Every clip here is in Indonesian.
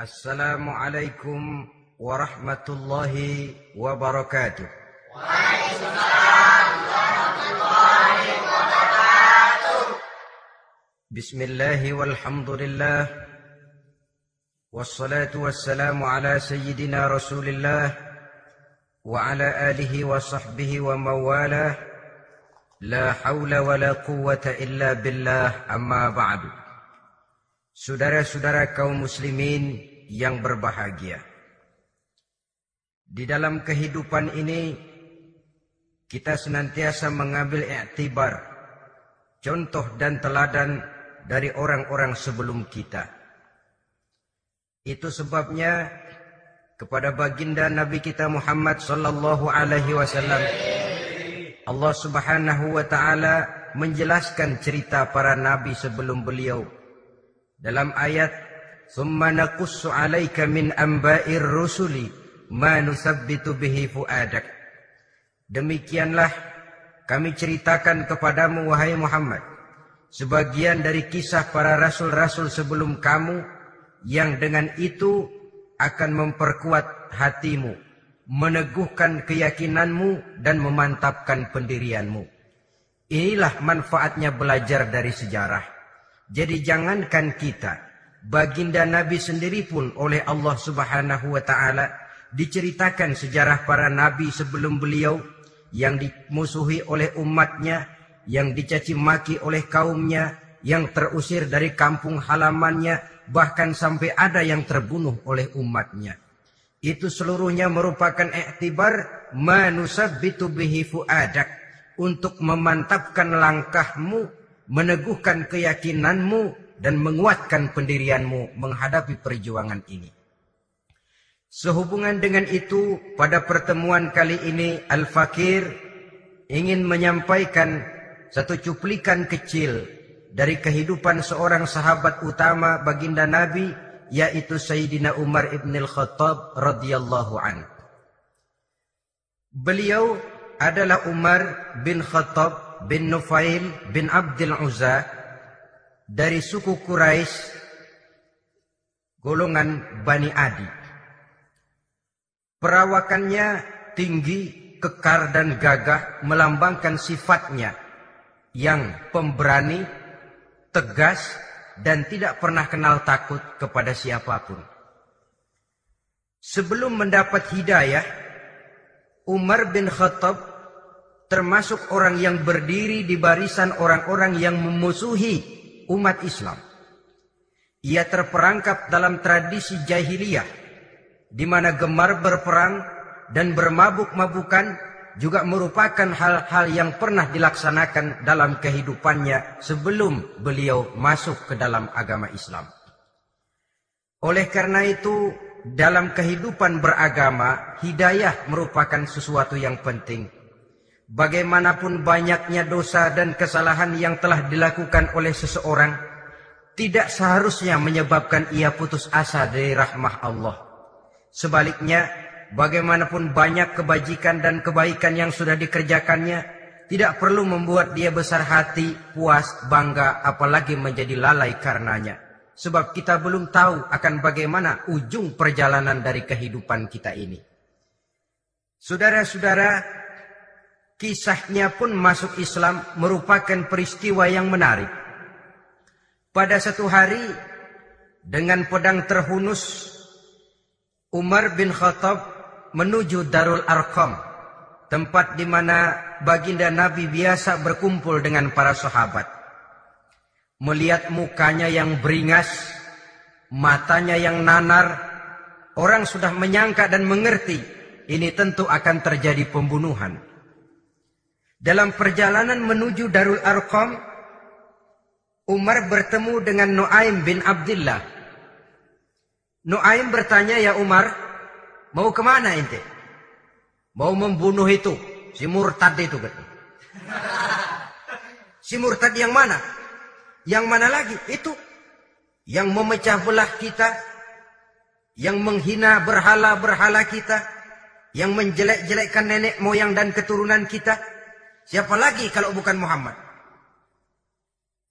السلام عليكم ورحمة الله وبركاته. بسم الله والحمد لله والصلاة والسلام على سيدنا رسول الله وعلى آله وصحبه ومن والاه لا حول ولا قوة إلا بالله أما بعد. Saudara-saudara kaum muslimin yang berbahagia. Di dalam kehidupan ini kita senantiasa mengambil iktibar, contoh dan teladan dari orang-orang sebelum kita. Itu sebabnya kepada baginda Nabi kita Muhammad sallallahu alaihi wasallam Allah Subhanahu wa taala menjelaskan cerita para nabi sebelum beliau dalam ayat "Tsumma naqussu 'alaika min amba'ir rusuli ma nusabbitu bihi fuadak." Demikianlah kami ceritakan kepadamu wahai Muhammad sebagian dari kisah para rasul-rasul sebelum kamu yang dengan itu akan memperkuat hatimu, meneguhkan keyakinanmu dan memantapkan pendirianmu. Inilah manfaatnya belajar dari sejarah. Jadi jangankan kita, baginda Nabi sendiri pun oleh Allah Subhanahu wa taala diceritakan sejarah para nabi sebelum beliau yang dimusuhi oleh umatnya, yang dicaci maki oleh kaumnya, yang terusir dari kampung halamannya, bahkan sampai ada yang terbunuh oleh umatnya. Itu seluruhnya merupakan iktibar manusabbitu bihi fuadak untuk memantapkan langkahmu meneguhkan keyakinanmu dan menguatkan pendirianmu menghadapi perjuangan ini. Sehubungan dengan itu, pada pertemuan kali ini Al-Fakir ingin menyampaikan satu cuplikan kecil dari kehidupan seorang sahabat utama baginda Nabi yaitu Sayyidina Umar ibn al-Khattab radhiyallahu an. Beliau adalah Umar bin Khattab bin Nufail bin Abdul Uzza dari suku Quraisy golongan Bani Adi. Perawakannya tinggi, kekar dan gagah melambangkan sifatnya yang pemberani, tegas dan tidak pernah kenal takut kepada siapa pun. Sebelum mendapat hidayah, Umar bin Khattab termasuk orang yang berdiri di barisan orang-orang yang memusuhi umat Islam. Ia terperangkap dalam tradisi jahiliyah di mana gemar berperang dan bermabuk-mabukan juga merupakan hal-hal yang pernah dilaksanakan dalam kehidupannya sebelum beliau masuk ke dalam agama Islam. Oleh karena itu, dalam kehidupan beragama, hidayah merupakan sesuatu yang penting bagaimanapun banyaknya dosa dan kesalahan yang telah dilakukan oleh seseorang, tidak seharusnya menyebabkan ia putus asa dari rahmah Allah. Sebaliknya, bagaimanapun banyak kebajikan dan kebaikan yang sudah dikerjakannya, tidak perlu membuat dia besar hati, puas, bangga, apalagi menjadi lalai karenanya. Sebab kita belum tahu akan bagaimana ujung perjalanan dari kehidupan kita ini. Saudara-saudara, kisahnya pun masuk Islam merupakan peristiwa yang menarik. Pada satu hari dengan pedang terhunus Umar bin Khattab menuju Darul Arqam, tempat di mana baginda Nabi biasa berkumpul dengan para sahabat. Melihat mukanya yang beringas, matanya yang nanar, orang sudah menyangka dan mengerti ini tentu akan terjadi pembunuhan. Dalam perjalanan menuju Darul Arqam, Umar bertemu dengan Nuaim bin Abdullah. Nuaim bertanya, ya Umar, mau ke mana ente? Mau membunuh itu, si murtad itu? Si murtad yang mana? Yang mana lagi? Itu yang memecah belah kita, yang menghina berhala-berhala kita, yang menjelek-jelekkan nenek moyang dan keturunan kita, Siapa lagi kalau bukan Muhammad?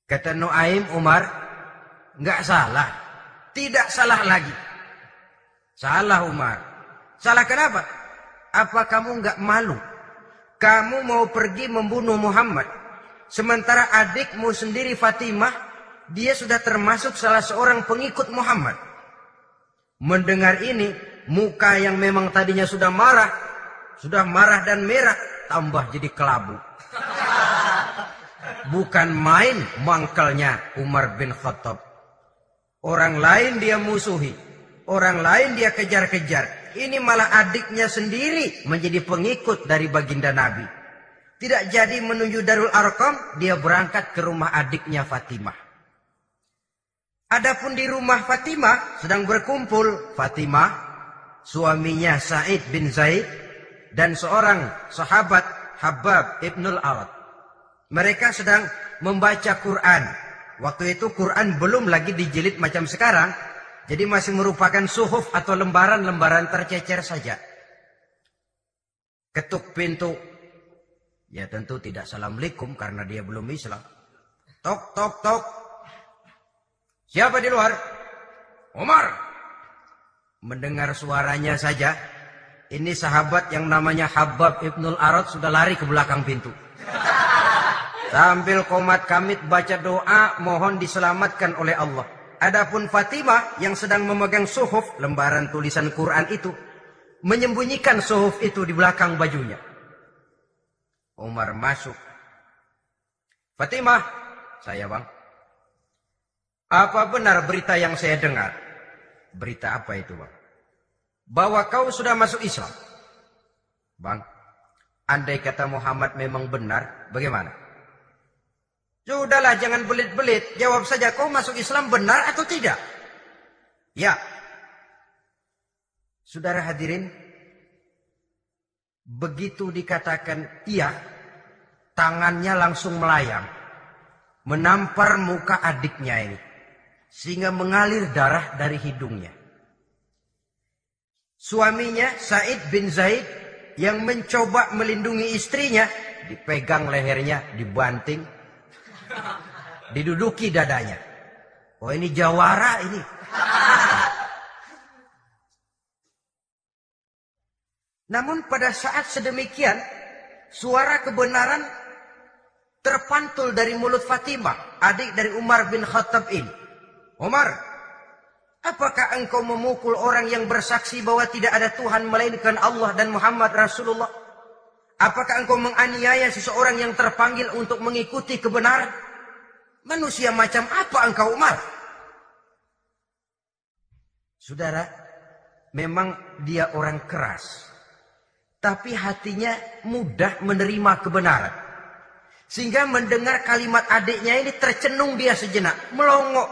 Kata Nuaim Umar, nggak salah. Tidak salah lagi. Salah Umar. Salah kenapa? Apa kamu nggak malu? Kamu mau pergi membunuh Muhammad. Sementara adikmu sendiri Fatimah, dia sudah termasuk salah seorang pengikut Muhammad. Mendengar ini, muka yang memang tadinya sudah marah, sudah marah dan merah, tambah jadi kelabu. Bukan main mangkalnya Umar bin Khattab. Orang lain dia musuhi, orang lain dia kejar-kejar. Ini malah adiknya sendiri menjadi pengikut dari baginda Nabi. Tidak jadi menuju Darul Arqam, dia berangkat ke rumah adiknya Fatimah. Adapun di rumah Fatimah sedang berkumpul Fatimah, suaminya Said bin Zaid dan seorang sahabat Habab ibnul Awad. Mereka sedang membaca Quran. Waktu itu Quran belum lagi dijilid macam sekarang. Jadi masih merupakan suhuf atau lembaran-lembaran tercecer saja. Ketuk pintu. Ya tentu tidak assalamualaikum karena dia belum Islam. Tok, tok, tok. Siapa di luar? Umar. Mendengar suaranya saja. Ini sahabat yang namanya Habab Ibnul Arad sudah lari ke belakang pintu. Sambil komat kamit baca doa mohon diselamatkan oleh Allah. Adapun Fatimah yang sedang memegang suhuf lembaran tulisan Quran itu menyembunyikan suhuf itu di belakang bajunya. Umar masuk. Fatimah, saya bang. Apa benar berita yang saya dengar? Berita apa itu bang? Bahwa kau sudah masuk Islam. Bang, andai kata Muhammad memang benar, bagaimana? Sudahlah jangan belit-belit. Jawab saja kau masuk Islam benar atau tidak? Ya. Saudara hadirin. Begitu dikatakan iya. Tangannya langsung melayang. Menampar muka adiknya ini. Sehingga mengalir darah dari hidungnya. Suaminya Said bin Zaid yang mencoba melindungi istrinya dipegang lehernya, dibanting, Diduduki dadanya. Oh ini jawara ini. Namun pada saat sedemikian, suara kebenaran terpantul dari mulut Fatimah, adik dari Umar bin Khattab ini. Umar, apakah engkau memukul orang yang bersaksi bahwa tidak ada Tuhan melainkan Allah dan Muhammad Rasulullah? Apakah engkau menganiaya seseorang yang terpanggil untuk mengikuti kebenaran? Manusia macam apa engkau Umar? Saudara, memang dia orang keras. Tapi hatinya mudah menerima kebenaran. Sehingga mendengar kalimat adiknya ini tercenung dia sejenak. Melongok.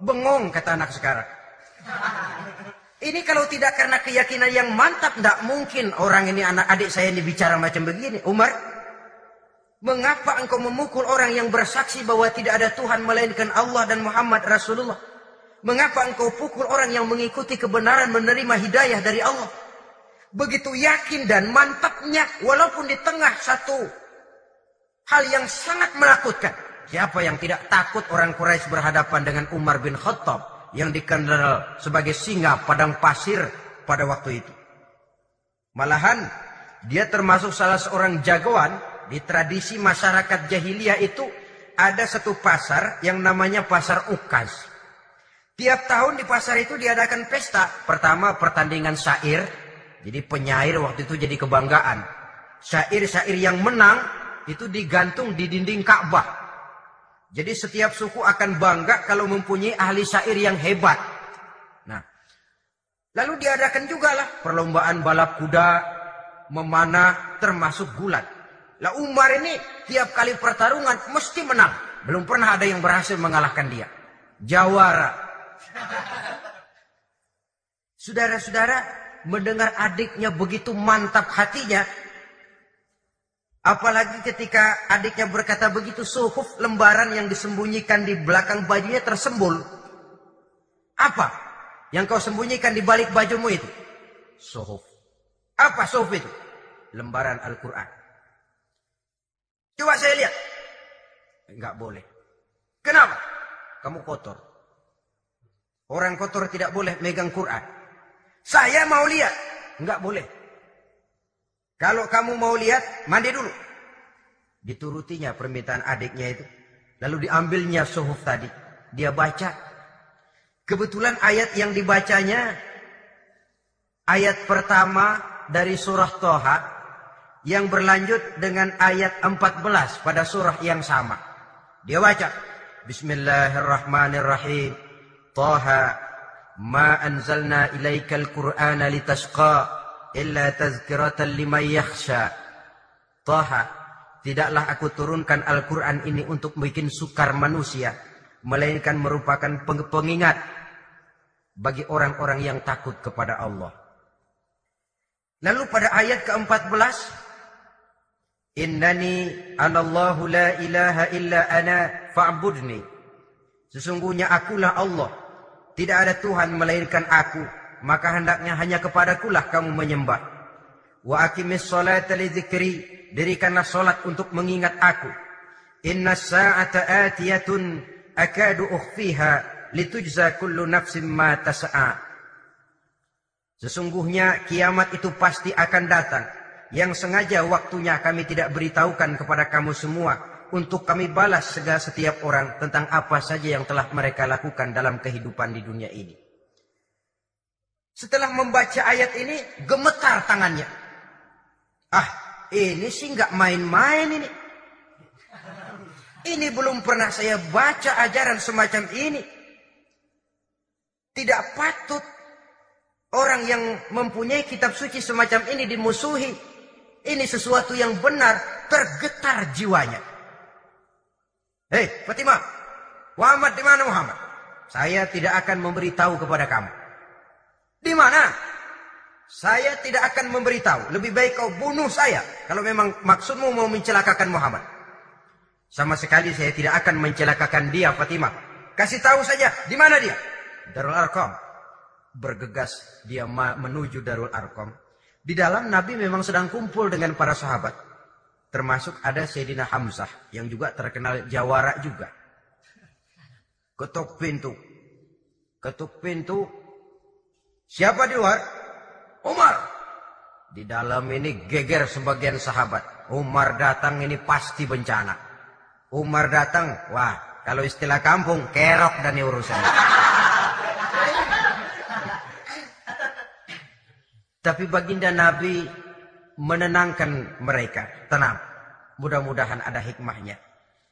Bengong kata anak sekarang. Ini kalau tidak karena keyakinan yang mantap, tidak mungkin orang ini anak adik saya ini bicara macam begini. Umar, mengapa engkau memukul orang yang bersaksi bahwa tidak ada Tuhan melainkan Allah dan Muhammad Rasulullah? Mengapa engkau pukul orang yang mengikuti kebenaran menerima hidayah dari Allah? Begitu yakin dan mantapnya walaupun di tengah satu hal yang sangat menakutkan. Siapa yang tidak takut orang Quraisy berhadapan dengan Umar bin Khattab? Yang dikenal sebagai singa padang pasir pada waktu itu. Malahan dia termasuk salah seorang jagoan di tradisi masyarakat jahiliyah itu ada satu pasar yang namanya pasar Ukaz. Tiap tahun di pasar itu diadakan pesta. Pertama pertandingan syair. Jadi penyair waktu itu jadi kebanggaan. Syair-syair yang menang itu digantung di dinding Ka'bah. Jadi setiap suku akan bangga kalau mempunyai ahli syair yang hebat. Nah, lalu diadakan juga lah perlombaan balap kuda, memanah, termasuk gulat. Lah Umar ini tiap kali pertarungan mesti menang. Belum pernah ada yang berhasil mengalahkan dia. Jawara. Saudara-saudara mendengar adiknya begitu mantap hatinya, Apalagi ketika adiknya berkata begitu, suhuf lembaran yang disembunyikan di belakang bajunya tersembul. Apa yang kau sembunyikan di balik bajumu itu? Suhuf. Apa suhuf itu? Lembaran Al-Quran. Coba saya lihat. Enggak boleh. Kenapa? Kamu kotor. Orang kotor tidak boleh megang Quran. Saya mau lihat. Enggak boleh. Kalau kamu mau lihat, mandi dulu. Diturutinya permintaan adiknya itu. Lalu diambilnya suhuf tadi. Dia baca. Kebetulan ayat yang dibacanya ayat pertama dari surah Toha yang berlanjut dengan ayat 14 pada surah yang sama. Dia baca. Bismillahirrahmanirrahim. Toha. Ma anzalna ilaikal qur'ana litashqa illa. Toha. Tidaklah aku turunkan Al-Quran ini untuk bikin sukar manusia. Melainkan merupakan pengingat bagi orang-orang yang takut kepada Allah. Lalu pada ayat ke-14. Innani anallahu la ilaha illa ana fa'budni. Sesungguhnya akulah Allah. Tidak ada Tuhan melainkan aku. Maka hendaknya hanya kepadakulah kamu menyembah. Wa akimis salata li dirikanlah solat untuk mengingat aku. Inna sa'ata atiyatun akadu ukhfiha litujza kullu nafsim ma tas'a. Sesungguhnya kiamat itu pasti akan datang. Yang sengaja waktunya kami tidak beritahukan kepada kamu semua. Untuk kami balas segala setiap orang tentang apa saja yang telah mereka lakukan dalam kehidupan di dunia ini. Setelah membaca ayat ini, gemetar tangannya. Ah, ini sih nggak main-main ini. Ini belum pernah saya baca ajaran semacam ini. Tidak patut orang yang mempunyai kitab suci semacam ini dimusuhi. Ini sesuatu yang benar, tergetar jiwanya. Hei, Fatimah, Muhammad di mana Muhammad? Saya tidak akan memberitahu kepada kamu. Di mana? Saya tidak akan memberitahu. Lebih baik kau bunuh saya. Kalau memang maksudmu mau mencelakakan Muhammad. Sama sekali saya tidak akan mencelakakan dia Fatimah. Kasih tahu saja di mana dia. Darul Arqam. Bergegas dia menuju Darul Arqam. Di dalam Nabi memang sedang kumpul dengan para sahabat. Termasuk ada Sayyidina Hamzah yang juga terkenal jawara juga. Ketuk pintu. Ketuk pintu. Siapa di luar? Umar. Di dalam ini geger sebagian sahabat. Umar datang ini pasti bencana. Umar datang, wah kalau istilah kampung, kerok dan urusan. Tapi baginda Nabi menenangkan mereka. Tenang. Mudah-mudahan ada hikmahnya.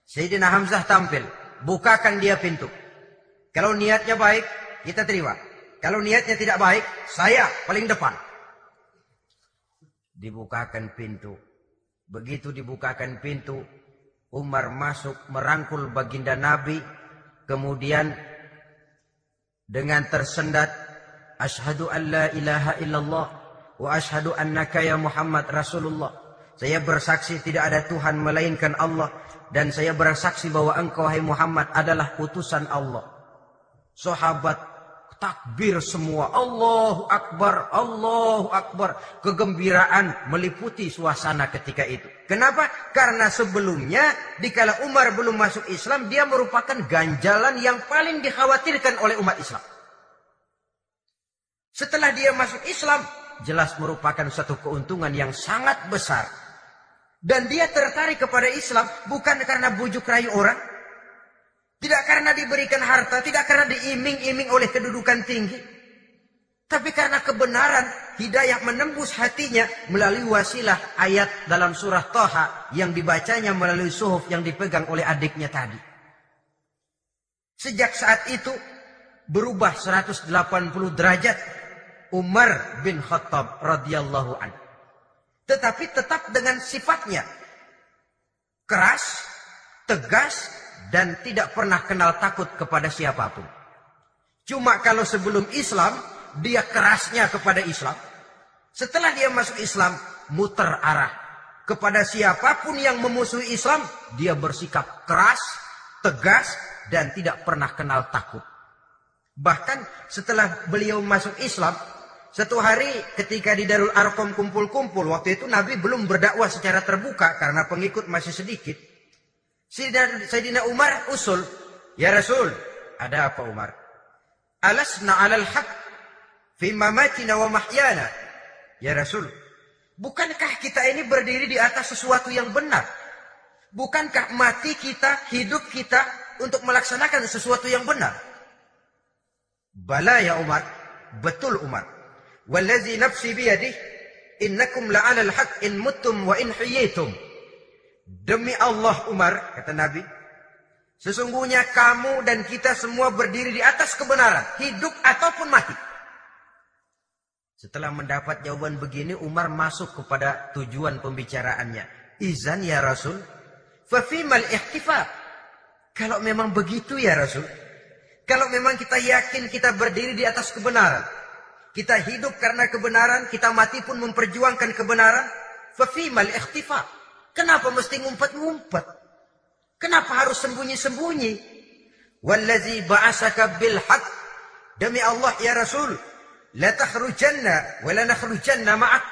Sayyidina Hamzah tampil. Bukakan dia pintu. Kalau niatnya baik, kita terima. Kalau niatnya tidak baik, saya paling depan. Dibukakan pintu. Begitu dibukakan pintu, Umar masuk merangkul baginda Nabi. Kemudian dengan tersendat, Ashadu an la ilaha illallah wa ashadu annaka ya Muhammad Rasulullah. Saya bersaksi tidak ada Tuhan melainkan Allah. Dan saya bersaksi bahwa engkau hai Muhammad adalah utusan Allah. Sahabat takbir semua. Allahu Akbar, Allahu Akbar. Kegembiraan meliputi suasana ketika itu. Kenapa? Karena sebelumnya, dikala Umar belum masuk Islam, dia merupakan ganjalan yang paling dikhawatirkan oleh umat Islam. Setelah dia masuk Islam, jelas merupakan satu keuntungan yang sangat besar. Dan dia tertarik kepada Islam bukan karena bujuk rayu orang, tidak karena diberikan harta, tidak karena diiming-iming oleh kedudukan tinggi. Tapi karena kebenaran, hidayah menembus hatinya melalui wasilah ayat dalam surah Toha yang dibacanya melalui suhuf yang dipegang oleh adiknya tadi. Sejak saat itu berubah 180 derajat Umar bin Khattab radhiyallahu an. Tetapi tetap dengan sifatnya keras, tegas, dan tidak pernah kenal takut kepada siapa pun. Cuma kalau sebelum Islam, dia kerasnya kepada Islam. Setelah dia masuk Islam, muter arah. Kepada siapa pun yang memusuhi Islam, dia bersikap keras, tegas, dan tidak pernah kenal takut. Bahkan setelah beliau masuk Islam, satu hari ketika di Darul Arqam kumpul-kumpul, waktu itu Nabi belum berdakwah secara terbuka karena pengikut masih sedikit. Sayyidina Umar usul. Ya Rasul, ada apa Umar? Alasna alal haq. fi mamatina wa mahyana. Ya Rasul, bukankah kita ini berdiri di atas sesuatu yang benar? Bukankah mati kita, hidup kita untuk melaksanakan sesuatu yang benar? Bala ya Umar, betul Umar. Wallazi nafsi biyadih, innakum la'ala al-haq in muttum wa in hiyitum. Demi Allah Umar, kata Nabi, sesungguhnya kamu dan kita semua berdiri di atas kebenaran, hidup ataupun mati. Setelah mendapat jawaban begini, Umar masuk kepada tujuan pembicaraannya. Izan ya Rasul, fafimal ihtifa. Kalau memang begitu ya Rasul, kalau memang kita yakin kita berdiri di atas kebenaran, kita hidup karena kebenaran, kita mati pun memperjuangkan kebenaran, fafimal ihtifa. Kenapa mesti ngumpet-ngumpet? Kenapa harus sembunyi-sembunyi? Wallazi ba'asaka bil haq. Demi Allah ya Rasul, la takhrujanna wa la nakhrujanna ma'ak.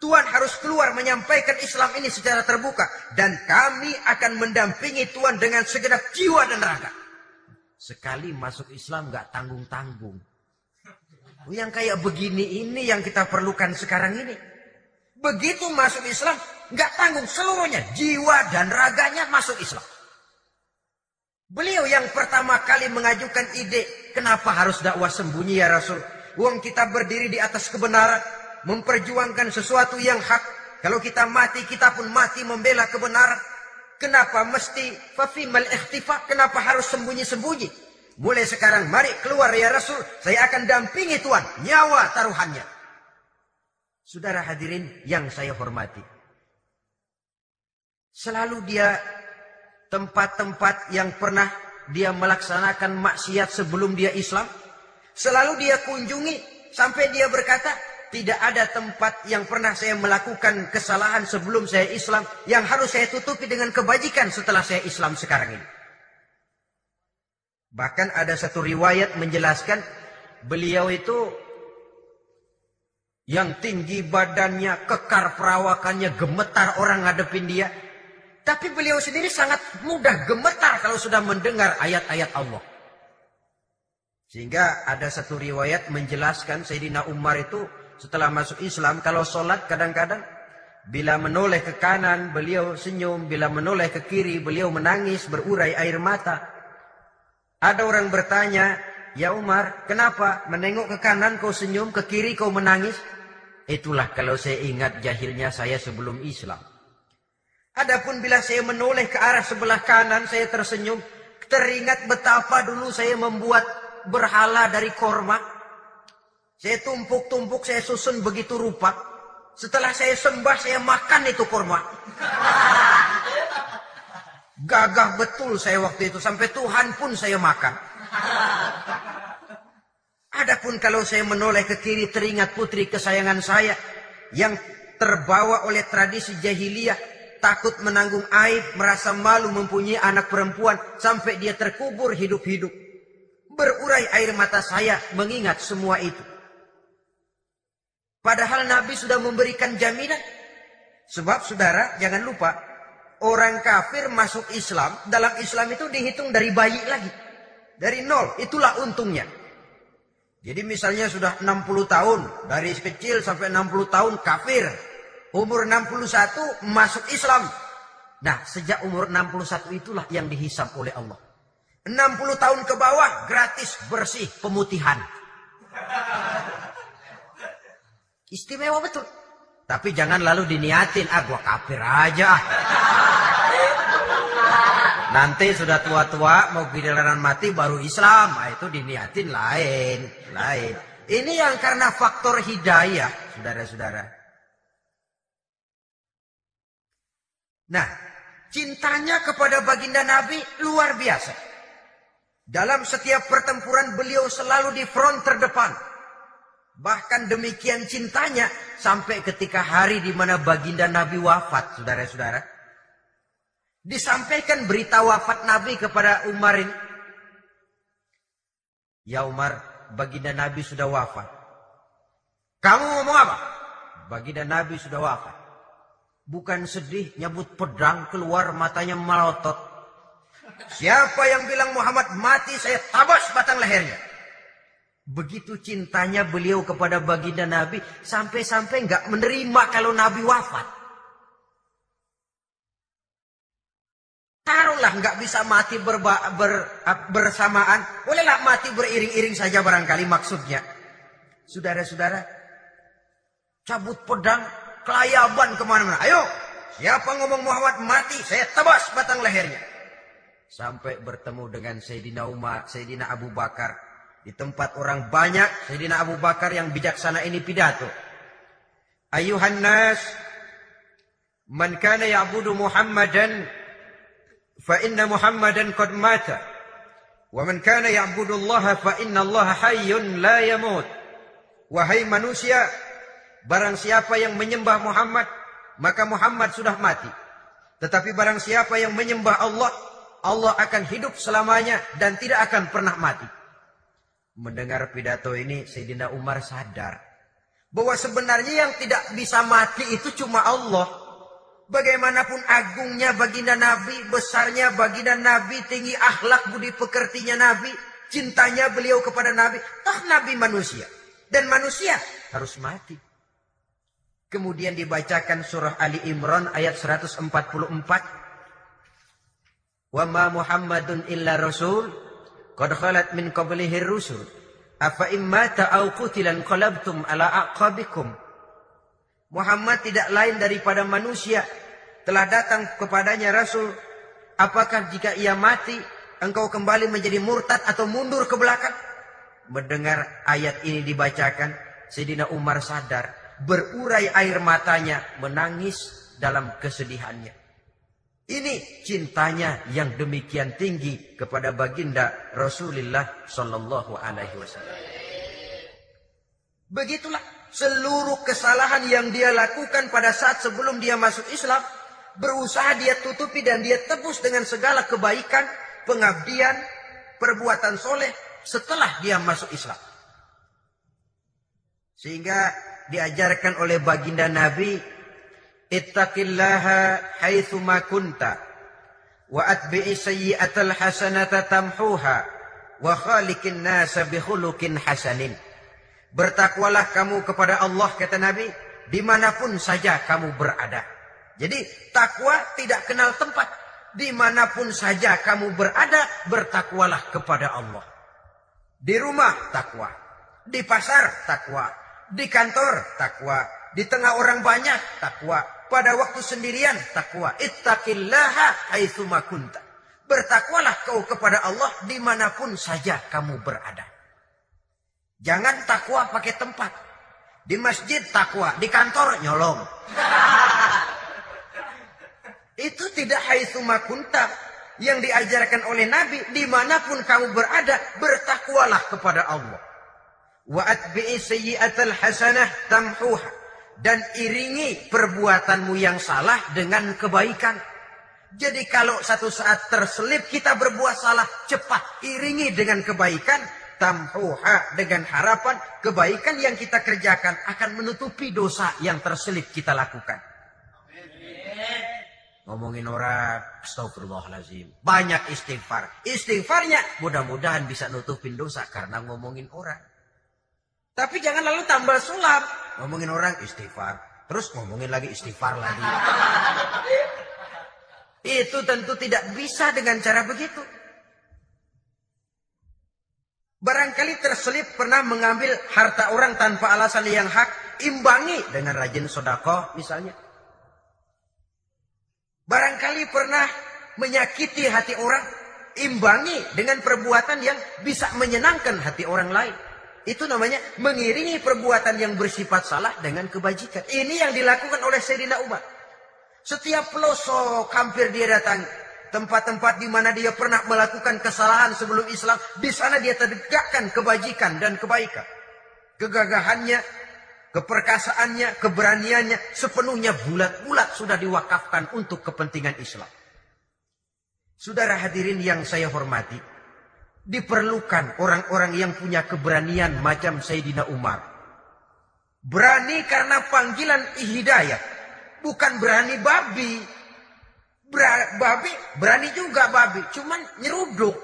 Tuhan harus keluar menyampaikan Islam ini secara terbuka dan kami akan mendampingi Tuhan dengan segenap jiwa dan raga. Sekali masuk Islam gak tanggung-tanggung. Yang kayak begini ini yang kita perlukan sekarang ini. Begitu masuk Islam, nggak tanggung seluruhnya, jiwa dan raganya masuk Islam. Beliau yang pertama kali mengajukan ide, kenapa harus dakwah sembunyi ya Rasul? Uang kita berdiri di atas kebenaran, memperjuangkan sesuatu yang hak. Kalau kita mati, kita pun mati membela kebenaran. Kenapa mesti fafimal ikhtifa? Kenapa harus sembunyi-sembunyi? Mulai sekarang, mari keluar ya Rasul. Saya akan dampingi Tuhan. Nyawa taruhannya. Saudara hadirin yang saya hormati. Selalu dia tempat-tempat yang pernah dia melaksanakan maksiat sebelum dia Islam. Selalu dia kunjungi sampai dia berkata, tidak ada tempat yang pernah saya melakukan kesalahan sebelum saya Islam yang harus saya tutupi dengan kebajikan setelah saya Islam sekarang ini. Bahkan ada satu riwayat menjelaskan beliau itu yang tinggi badannya, kekar perawakannya, gemetar orang ngadepin dia. Tapi beliau sendiri sangat mudah gemetar kalau sudah mendengar ayat-ayat Allah. Sehingga ada satu riwayat menjelaskan Sayyidina Umar itu setelah masuk Islam kalau sholat kadang-kadang bila menoleh ke kanan beliau senyum, bila menoleh ke kiri beliau menangis berurai air mata. Ada orang bertanya, "Ya Umar, kenapa menengok ke kanan kau senyum, ke kiri kau menangis?" Itulah kalau saya ingat jahilnya saya sebelum Islam. Adapun bila saya menoleh ke arah sebelah kanan, saya tersenyum. Teringat betapa dulu saya membuat berhala dari korma. Saya tumpuk-tumpuk, saya susun begitu rupa. Setelah saya sembah, saya makan itu korma. Gagah betul saya waktu itu. Sampai Tuhan pun saya makan. Adapun kalau saya menoleh ke kiri teringat putri kesayangan saya yang terbawa oleh tradisi jahiliyah takut menanggung aib, merasa malu mempunyai anak perempuan sampai dia terkubur hidup-hidup. Berurai air mata saya mengingat semua itu. Padahal Nabi sudah memberikan jaminan. Sebab saudara jangan lupa orang kafir masuk Islam, dalam Islam itu dihitung dari bayi lagi. Dari nol, itulah untungnya. Jadi misalnya sudah 60 tahun, dari kecil sampai 60 tahun kafir, Umur 61 masuk Islam. Nah, sejak umur 61 itulah yang dihisap oleh Allah. 60 tahun ke bawah gratis bersih pemutihan. Istimewa betul. Tapi jangan lalu diniatin, ah gua kafir aja. Nanti sudah tua-tua mau giliran mati baru Islam. Nah, itu diniatin lain, lain. Ini yang karena faktor hidayah, saudara-saudara. Nah, cintanya kepada baginda Nabi luar biasa. Dalam setiap pertempuran beliau selalu di front terdepan. Bahkan demikian cintanya sampai ketika hari di mana baginda Nabi wafat, saudara-saudara. Disampaikan berita wafat Nabi kepada Umar ini. Ya Umar, baginda Nabi sudah wafat. Kamu ngomong apa? Baginda Nabi sudah wafat. Bukan sedih, nyebut pedang keluar matanya melotot. Siapa yang bilang Muhammad mati, saya tabas batang lehernya. Begitu cintanya beliau kepada baginda Nabi, sampai-sampai nggak menerima kalau Nabi wafat. Taruhlah nggak bisa mati berba, ber, bersamaan, bolehlah mati beriring-iring saja barangkali maksudnya. Saudara-saudara, cabut pedang, kelayaban ke mana-mana. Ayo, siapa ngomong Muhammad mati, saya tebas batang lehernya. Sampai bertemu dengan Sayyidina Umar, Sayyidina Abu Bakar, di tempat orang banyak, Sayyidina Abu Bakar yang bijaksana ini pidato. Ayuhan nas, man kana ya'budu Muhammadan, fa inna Muhammadan qad mata. Kana ya'budu Allah, fa inna Allah hayyun la yamut. Wahai manusia, barang siapa yang menyembah Muhammad, maka Muhammad sudah mati. Tetapi barang siapa yang menyembah Allah, Allah akan hidup selamanya dan tidak akan pernah mati. Mendengar pidato ini Sayyidina Umar sadar bahwa sebenarnya yang tidak bisa mati itu cuma Allah. Bagaimanapun agungnya baginda Nabi, besarnya baginda Nabi, tinggi akhlak budi pekertinya Nabi, cintanya beliau kepada Nabi, toh Nabi manusia. Dan manusia harus mati. Kemudian dibacakan surah Ali Imran ayat 144. Wa ma Muhammadun illa rasul Qad khalat min qablihi rusul. Afa immata au qutilan qalabtum ala aqabikum. Muhammad tidak lain daripada manusia. Telah datang kepadanya Rasul. Apakah jika ia mati, engkau kembali menjadi murtad atau mundur ke belakang? Mendengar ayat ini dibacakan, Sayyidina Umar sadar. Berurai air matanya, menangis dalam kesedihannya. Ini cintanya yang demikian tinggi kepada baginda Rasulullah Sallallahu Alaihi Wasallam. Begitulah seluruh kesalahan yang dia lakukan pada saat sebelum dia masuk Islam berusaha dia tutupi dan dia tebus dengan segala kebaikan, pengabdian, perbuatan soleh setelah dia masuk Islam. Sehingga diajarkan oleh baginda Nabi ittaqillaha haitsu ma kunta wa atbi'i sayyi'atal hasanata tamhuha wa khaliqin nasa bi khuluqin hasanin. Bertakwalah kamu kepada Allah kata Nabi di mana pun saja kamu berada. Jadi takwa tidak kenal tempat. Di mana pun saja kamu berada bertakwalah kepada Allah. Di rumah takwa. Di pasar takwa di kantor takwa di tengah orang banyak takwa pada waktu sendirian takwa. Ittaqillaha haitsuma kunta. Bertakwalah kau kepada Allah di mana pun saja kamu berada. Jangan takwa pakai tempat. Di masjid takwa, di kantor nyolong. Itu tidak haitsuma kunta. Yang diajarkan oleh Nabi, di mana pun kamu berada, bertakwalah kepada Allah. Wa atbi'i sayyi'atal hasanah tamhuha dan iringi perbuatanmu yang salah dengan kebaikan. Jadi kalau satu saat terselip kita berbuat salah, cepat iringi dengan kebaikan, tamhuha dengan harapan kebaikan yang kita kerjakan akan menutupi dosa yang terselip kita lakukan. Ngomongin orang, astagfirullahaladzim. Banyak istighfar. Istighfarnya mudah-mudahan bisa nutupin dosa karena ngomongin orang. Tapi jangan lalu tambah sulap. Ngomongin orang istighfar. Terus ngomongin lagi istighfar lagi. Itu tentu tidak bisa dengan cara begitu. Barangkali terselip pernah mengambil harta orang tanpa alasan yang hak. Imbangi dengan rajin sodako misalnya. Barangkali pernah menyakiti hati orang. Imbangi dengan perbuatan yang bisa menyenangkan hati orang lain. Itu namanya mengiringi perbuatan yang bersifat salah dengan kebajikan. Ini yang dilakukan oleh Sayyidina Umar. Setiap pelosok hampir dia datang. Tempat-tempat di mana dia pernah melakukan kesalahan sebelum Islam. Di sana dia tegakkan kebajikan dan kebaikan. Kegagahannya, keperkasaannya, keberaniannya. Sepenuhnya bulat-bulat sudah diwakafkan untuk kepentingan Islam. Saudara hadirin yang saya hormati. Diperlukan orang-orang yang punya keberanian macam Sayyidina Umar. Berani karena panggilan hidayah. Bukan berani babi. Ber babi, berani juga babi. Cuman nyeruduk.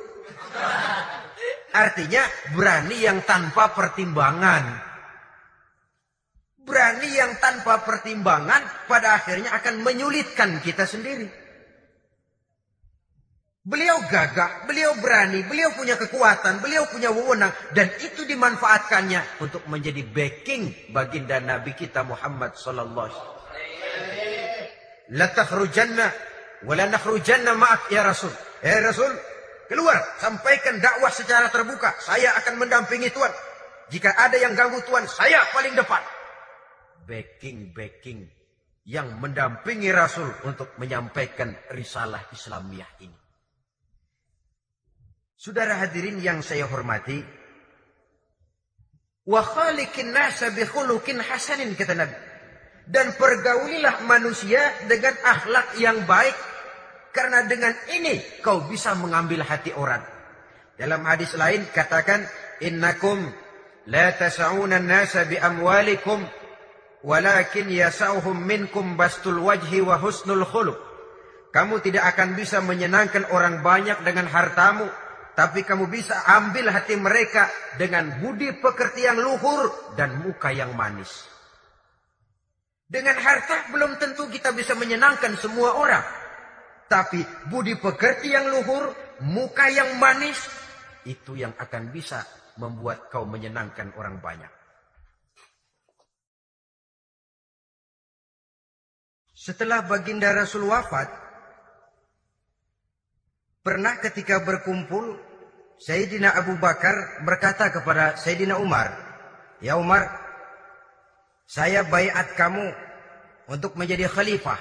artinya berani yang tanpa pertimbangan. Berani yang tanpa pertimbangan pada akhirnya akan menyulitkan kita sendiri. Beliau gagah, beliau berani, beliau punya kekuatan, beliau punya wewenang. Dan itu dimanfaatkannya untuk menjadi backing baginda Nabi kita Muhammad Sallallahu Alaihi Wasallam. La takhrujanna wa la nakhrujanna ya Rasul. Ya Rasul, keluar, sampaikan dakwah secara terbuka. Saya akan mendampingi Tuhan. Jika ada yang ganggu Tuhan, saya paling depan. Backing-backing yang mendampingi Rasul untuk menyampaikan risalah Islamiyah ini. Saudara hadirin yang saya hormati, wa khaliqin nasa bi khuluqin hasanin kata Nabi. Dan pergaulilah manusia dengan akhlak yang baik karena dengan ini kau bisa mengambil hati orang. Dalam hadis lain katakan innakum la tas'una an-nasa bi amwalikum walakin yasauhum minkum bastul wajhi wa husnul khuluq. Kamu tidak akan bisa menyenangkan orang banyak dengan hartamu tapi kamu bisa ambil hati mereka dengan budi pekerti yang luhur dan muka yang manis. Dengan harta belum tentu kita bisa menyenangkan semua orang. Tapi budi pekerti yang luhur, muka yang manis, itu yang akan bisa membuat kau menyenangkan orang banyak. Setelah baginda Rasul wafat, pernah ketika berkumpul Sayyidina Abu Bakar berkata kepada Sayyidina Umar, "Ya Umar, saya bayat kamu untuk menjadi khalifah."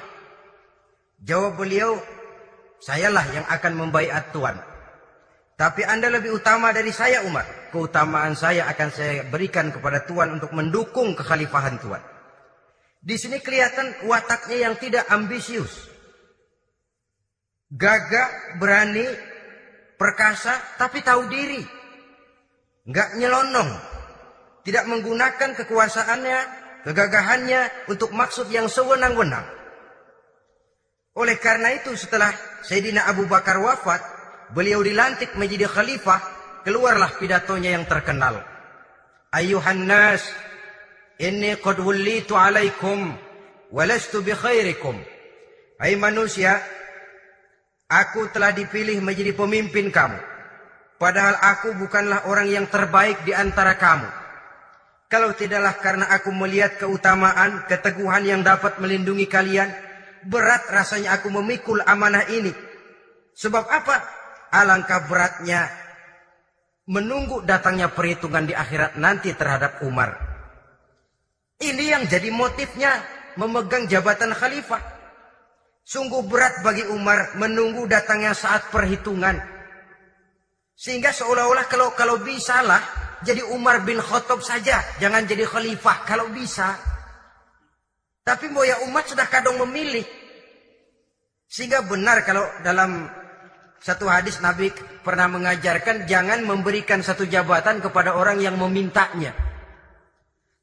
Jawab beliau, "Sayalah yang akan membaiat Tuhan." Tapi Anda lebih utama dari saya Umar. Keutamaan saya akan saya berikan kepada Tuhan untuk mendukung kekhalifahan Tuhan. Di sini kelihatan wataknya yang tidak ambisius. Gagah, berani, perkasa tapi tahu diri. Enggak nyelonong. Tidak menggunakan kekuasaannya, kegagahannya untuk maksud yang sewenang-wenang. Oleh karena itu setelah Sayyidina Abu Bakar wafat, beliau dilantik menjadi khalifah, keluarlah pidatonya yang terkenal. Ayuhan nas, inni qad wullitu alaikum, walastu bi khairikum. Hai manusia, Aku telah dipilih menjadi pemimpin kamu. Padahal aku bukanlah orang yang terbaik di antara kamu. Kalau tidaklah karena aku melihat keutamaan, keteguhan yang dapat melindungi kalian, berat rasanya aku memikul amanah ini. Sebab apa? Alangkah beratnya menunggu datangnya perhitungan di akhirat nanti terhadap Umar. Ini yang jadi motifnya memegang jabatan khalifah. Sungguh berat bagi Umar menunggu datangnya saat perhitungan. Sehingga seolah-olah kalau kalau bisa lah jadi Umar bin Khattab saja, jangan jadi khalifah kalau bisa. Tapi Moya umat sudah kadang memilih. Sehingga benar kalau dalam satu hadis Nabi pernah mengajarkan jangan memberikan satu jabatan kepada orang yang memintanya.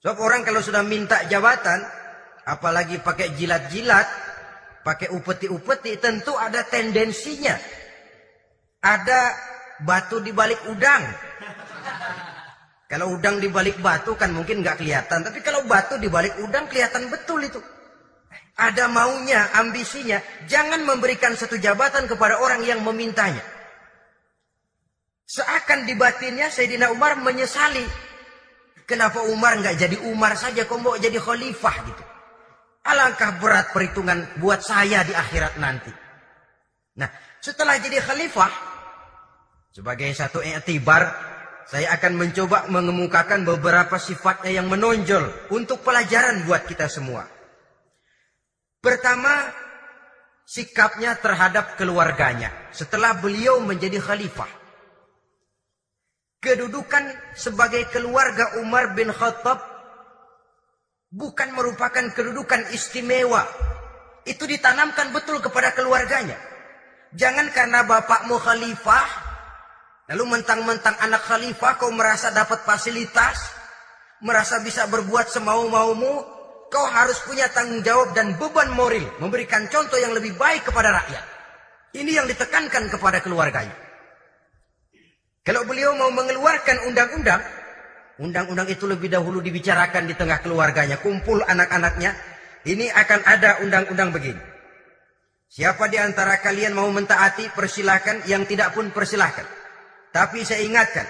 Sebab orang kalau sudah minta jabatan, apalagi pakai jilat-jilat, pakai upeti-upeti tentu ada tendensinya. Ada batu di balik udang. Kalau udang di balik batu kan mungkin nggak kelihatan, tapi kalau batu di balik udang kelihatan betul itu. Ada maunya, ambisinya. Jangan memberikan satu jabatan kepada orang yang memintanya. Seakan di batinnya Sayyidina Umar menyesali. Kenapa Umar nggak jadi Umar saja, kok mau jadi khalifah gitu. Alangkah berat perhitungan buat saya di akhirat nanti. Nah, setelah jadi khalifah, sebagai satu i'tibar, saya akan mencoba mengemukakan beberapa sifatnya yang menonjol untuk pelajaran buat kita semua. Pertama, sikapnya terhadap keluarganya setelah beliau menjadi khalifah. Kedudukan sebagai keluarga Umar bin Khattab bukan merupakan kedudukan istimewa. Itu ditanamkan betul kepada keluarganya. Jangan karena bapakmu khalifah, lalu mentang-mentang anak khalifah kau merasa dapat fasilitas, merasa bisa berbuat semau-maumu, kau harus punya tanggung jawab dan beban moral, memberikan contoh yang lebih baik kepada rakyat. Ini yang ditekankan kepada keluarganya. Kalau beliau mau mengeluarkan undang-undang, undang-undang itu lebih dahulu dibicarakan di tengah keluarganya, kumpul anak-anaknya. Ini akan ada undang-undang begini. Siapa di antara kalian mau mentaati, persilahkan. Yang tidak pun persilahkan. Tapi saya ingatkan,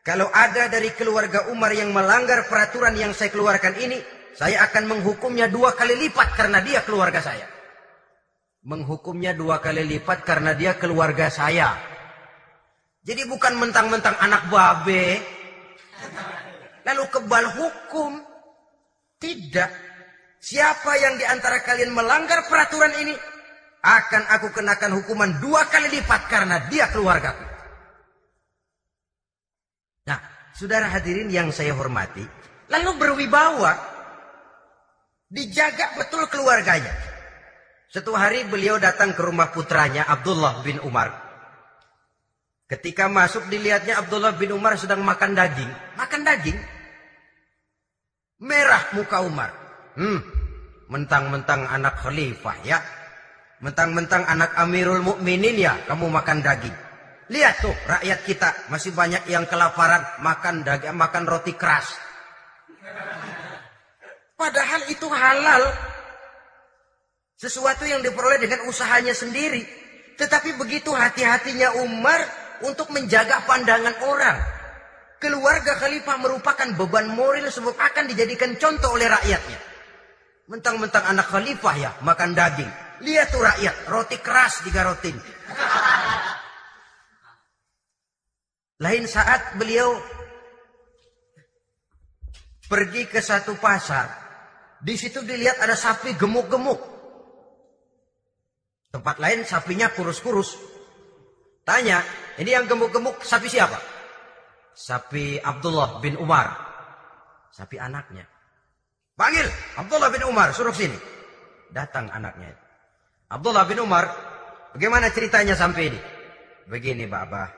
kalau ada dari keluarga Umar yang melanggar peraturan yang saya keluarkan ini, saya akan menghukumnya dua kali lipat karena dia keluarga saya. Menghukumnya dua kali lipat karena dia keluarga saya. Jadi bukan mentang-mentang anak babe, lalu kebal hukum. Tidak. Siapa yang di antara kalian melanggar peraturan ini, akan aku kenakan hukuman dua kali lipat karena dia keluargaku. Nah, saudara hadirin yang saya hormati, lalu berwibawa, dijaga betul keluarganya. Satu hari beliau datang ke rumah putranya Abdullah bin Umar. Ketika masuk dilihatnya Abdullah bin Umar sedang makan daging. Makan daging. Merah muka Umar. Hmm, mentang-mentang anak khalifah ya. Mentang-mentang anak Amirul Mukminin ya, kamu makan daging. Lihat tuh rakyat kita masih banyak yang kelaparan makan daging, makan roti keras. Padahal itu halal. Sesuatu yang diperoleh dengan usahanya sendiri. Tetapi begitu hati-hatinya Umar untuk menjaga pandangan orang. Keluarga khalifah merupakan beban moral sebab akan dijadikan contoh oleh rakyatnya. Mentang-mentang anak khalifah ya makan daging. Lihat tuh rakyat, roti keras digarotin. Lain saat beliau pergi ke satu pasar. Di situ dilihat ada sapi gemuk-gemuk. Tempat lain sapinya kurus-kurus. Tanya, ini yang gemuk-gemuk sapi siapa? Sapi Abdullah bin Umar. Sapi anaknya. Panggil Abdullah bin Umar, suruh sini. Datang anaknya. Abdullah bin Umar, bagaimana ceritanya sampai ini? Begini, Bapak.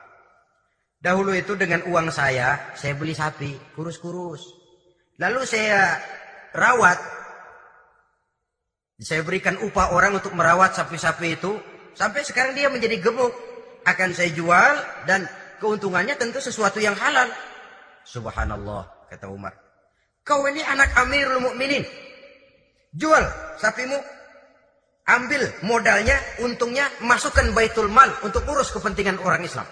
Dahulu itu dengan uang saya, saya beli sapi, kurus-kurus. Lalu saya rawat, saya berikan upah orang untuk merawat sapi-sapi itu. Sampai sekarang dia menjadi gemuk. Akan saya jual dan keuntungannya tentu sesuatu yang halal. Subhanallah, kata Umar. Kau ini anak Amirul Mukminin. Jual sapimu. Ambil modalnya, untungnya, masukkan baitul mal untuk urus kepentingan orang Islam.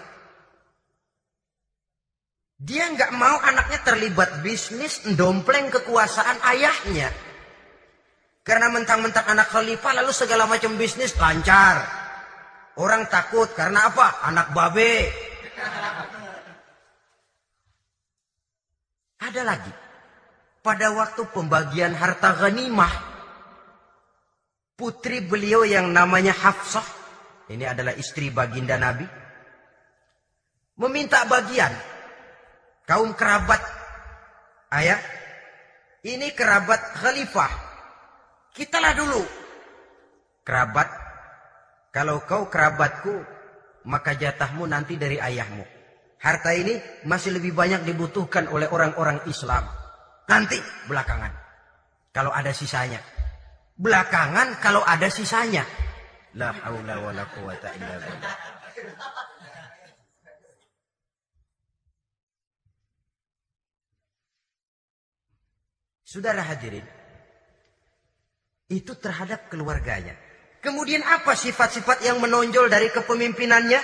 Dia nggak mau anaknya terlibat bisnis, dompleng kekuasaan ayahnya. Karena mentang-mentang anak khalifah lalu segala macam bisnis lancar. Orang takut karena apa? Anak babe. Ada lagi. Pada waktu pembagian harta ghanimah. Putri beliau yang namanya Hafsah. Ini adalah istri baginda Nabi. Meminta bagian. Kaum kerabat. Ayah. Ini kerabat khalifah Kitalah dulu. Kerabat, kalau kau kerabatku, maka jatahmu nanti dari ayahmu. Harta ini masih lebih banyak dibutuhkan oleh orang-orang Islam. Nanti belakangan. Kalau ada sisanya. Belakangan kalau ada sisanya. La haula wa quwata illa billah. Saudara hadirin, itu terhadap keluarganya. Kemudian apa sifat-sifat yang menonjol dari kepemimpinannya?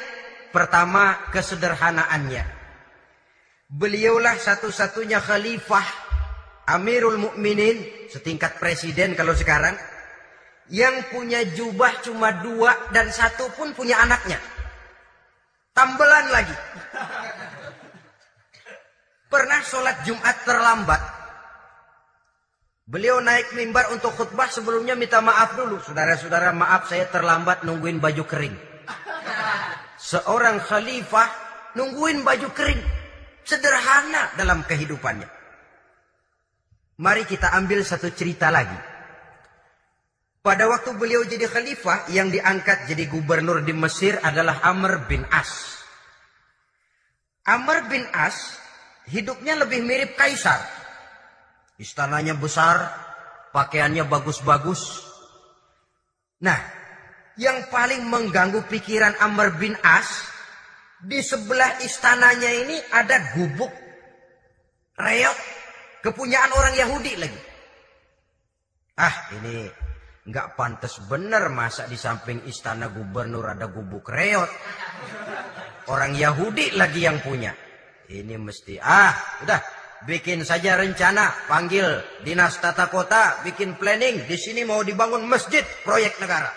Pertama, kesederhanaannya. Beliaulah satu-satunya khalifah Amirul Mukminin setingkat presiden kalau sekarang yang punya jubah cuma dua dan satu pun punya anaknya. Tambelan lagi. Pernah sholat Jumat terlambat, Beliau naik mimbar untuk khutbah sebelumnya minta maaf dulu. Saudara-saudara maaf saya terlambat nungguin baju kering. Seorang khalifah nungguin baju kering. Sederhana dalam kehidupannya. Mari kita ambil satu cerita lagi. Pada waktu beliau jadi khalifah yang diangkat jadi gubernur di Mesir adalah Amr bin As. Amr bin As hidupnya lebih mirip kaisar. Istananya besar, pakaiannya bagus-bagus. Nah, yang paling mengganggu pikiran Amr bin As Di sebelah istananya ini ada gubuk reok kepunyaan orang Yahudi lagi. Ah, ini nggak pantas bener masa di samping istana gubernur ada gubuk reot. Orang Yahudi lagi yang punya. Ini mesti ah, udah bikin saja rencana, panggil dinas tata kota, bikin planning. Di sini mau dibangun masjid proyek negara.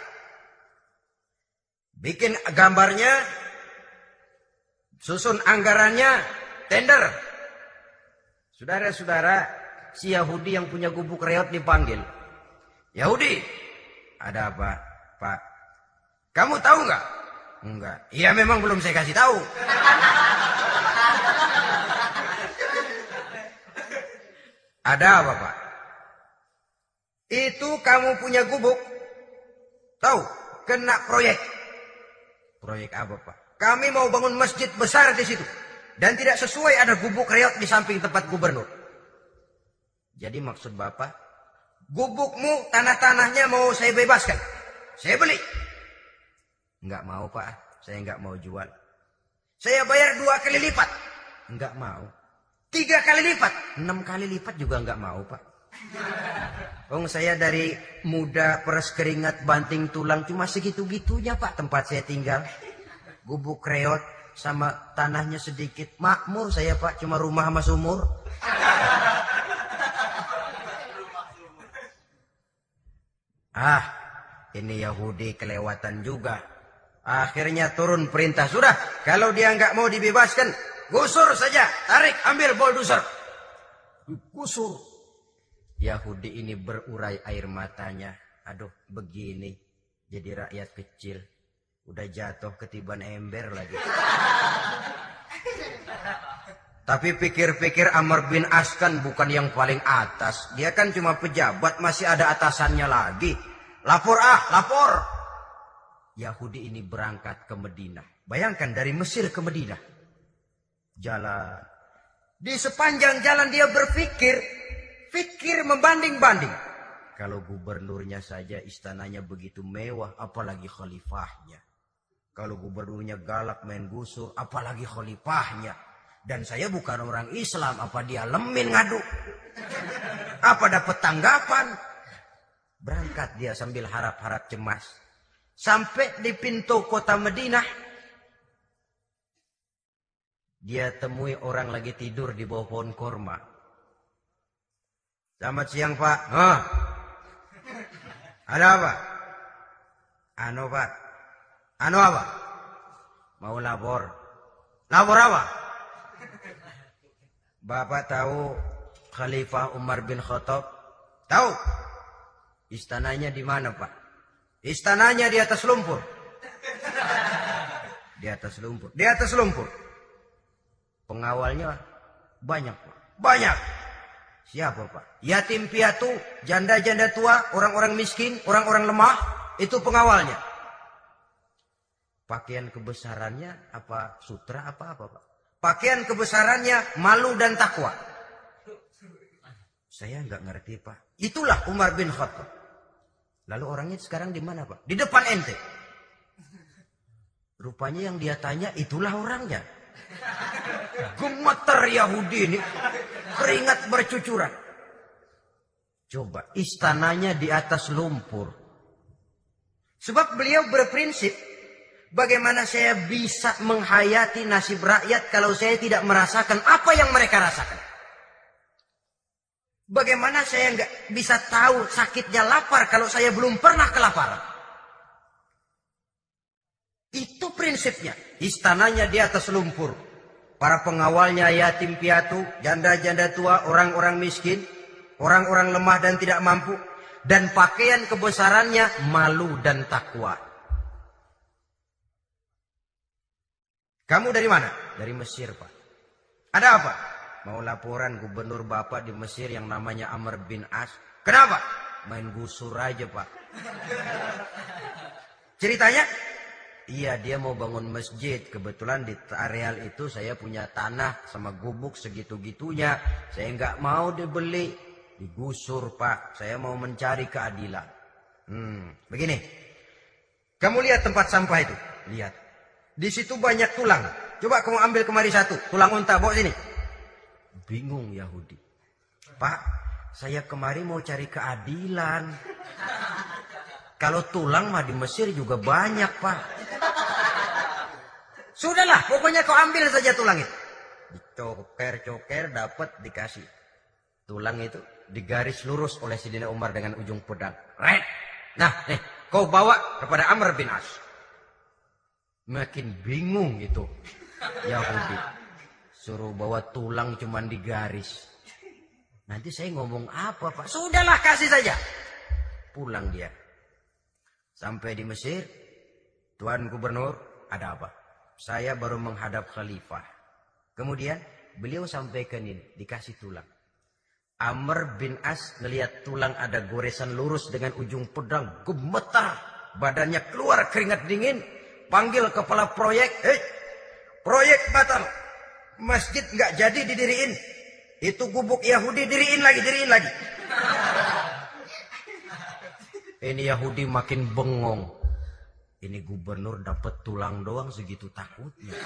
Bikin gambarnya, susun anggarannya, tender. Saudara-saudara, si Yahudi yang punya gubuk reot dipanggil. Yahudi, ada apa, Pak? Kamu tahu nggak? Enggak. Iya memang belum saya kasih tahu. Ada apa, Pak? Itu kamu punya gubuk. Tahu, kena proyek. Proyek apa, Pak? Kami mau bangun masjid besar di situ. Dan tidak sesuai ada gubuk reot di samping tempat gubernur. Jadi maksud Bapak, Gubukmu, tanah-tanahnya mau saya bebaskan. Saya beli. Enggak mau pak, saya enggak mau jual. Saya bayar dua kali lipat. Enggak mau. Tiga kali lipat. Enam kali lipat juga enggak mau pak. Oh saya dari muda peres keringat banting tulang cuma segitu-gitunya pak tempat saya tinggal. Gubuk reot sama tanahnya sedikit. Makmur saya pak cuma rumah sama sumur. Ah, ini Yahudi kelewatan juga. Akhirnya turun perintah. Sudah, kalau dia nggak mau dibebaskan, gusur saja. Tarik, ambil bulldozer. Gusur. Yahudi ini berurai air matanya. Aduh, begini. Jadi rakyat kecil. Udah jatuh ketiban ember lagi. Tapi pikir-pikir Amr bin As kan bukan yang paling atas. Dia kan cuma pejabat, masih ada atasannya lagi. Lapor ah, lapor. Yahudi ini berangkat ke Medina. Bayangkan dari Mesir ke Medina. Jalan. Di sepanjang jalan dia berpikir, pikir membanding-banding. Kalau gubernurnya saja istananya begitu mewah, apalagi khalifahnya. Kalau gubernurnya galak main gusur, apalagi khalifahnya. Dan saya bukan orang Islam, apa dia lemin ngadu? Apa dapat tanggapan? Berangkat dia sambil harap-harap cemas. Sampai di pintu kota Madinah. Dia temui orang lagi tidur di bawah pohon korma. Selamat siang pak. Hah? Ada apa? Anu pak. Anu apa? Mau lapor. Lapor apa? Bapak tahu Khalifah Umar bin Khattab? Tahu? Istananya di mana, Pak? Istananya di atas lumpur. Di atas lumpur. Di atas lumpur. Pengawalnya banyak, Pak. Banyak. Siapa, Pak? Yatim piatu, janda-janda tua, orang-orang miskin, orang-orang lemah, itu pengawalnya. Pakaian kebesarannya apa sutra apa apa, Pak? Pakaian kebesarannya malu dan takwa. Saya nggak ngerti pak. Itulah Umar bin Khattab. Lalu orangnya sekarang di mana pak? Di depan ente. Rupanya yang dia tanya itulah orangnya. Gemeter Yahudi ini. Keringat bercucuran. Coba istananya di atas lumpur. Sebab beliau berprinsip Bagaimana saya bisa menghayati nasib rakyat kalau saya tidak merasakan apa yang mereka rasakan? Bagaimana saya nggak bisa tahu sakitnya lapar kalau saya belum pernah kelaparan? Itu prinsipnya. Istananya di atas lumpur. Para pengawalnya yatim piatu, janda-janda tua, orang-orang miskin, orang-orang lemah dan tidak mampu. Dan pakaian kebesarannya malu dan takwa. Kamu dari mana? Dari Mesir, Pak. Ada apa? Mau laporan gubernur Bapak di Mesir yang namanya Amr bin As. Kenapa? Main gusur aja, Pak. Ceritanya? Iya, dia mau bangun masjid. Kebetulan di areal itu saya punya tanah sama gubuk segitu-gitunya. Saya nggak mau dibeli. Digusur, Pak. Saya mau mencari keadilan. Hmm, begini. Kamu lihat tempat sampah itu? Lihat. Di situ banyak tulang. Coba kamu ambil kemari satu, tulang unta, bawa sini. Bingung Yahudi. Pak, saya kemari mau cari keadilan. Kalau tulang mah di Mesir juga banyak, Pak. Sudahlah, pokoknya kau ambil saja tulang itu. Dicoker-coker, dapat dikasih. Tulang itu digaris lurus oleh Sidina Umar dengan ujung pedang. Red. Nah, nih, kau bawa kepada Amr bin As. Makin bingung itu Yahudi. Suruh bawa tulang cuman digaris. Nanti saya ngomong apa pak? Sudahlah kasih saja. Pulang dia. Sampai di Mesir. Tuan Gubernur ada apa? Saya baru menghadap khalifah. Kemudian beliau sampaikan ini. Dikasih tulang. Amr bin As ngelihat tulang ada goresan lurus dengan ujung pedang. Gemetar. Badannya keluar keringat dingin. Panggil kepala proyek. Hei, Proyek batal. Masjid nggak jadi didiriin. Itu gubuk Yahudi diriin lagi, diriin lagi. Ini Yahudi makin bengong. Ini gubernur dapat tulang doang segitu takutnya.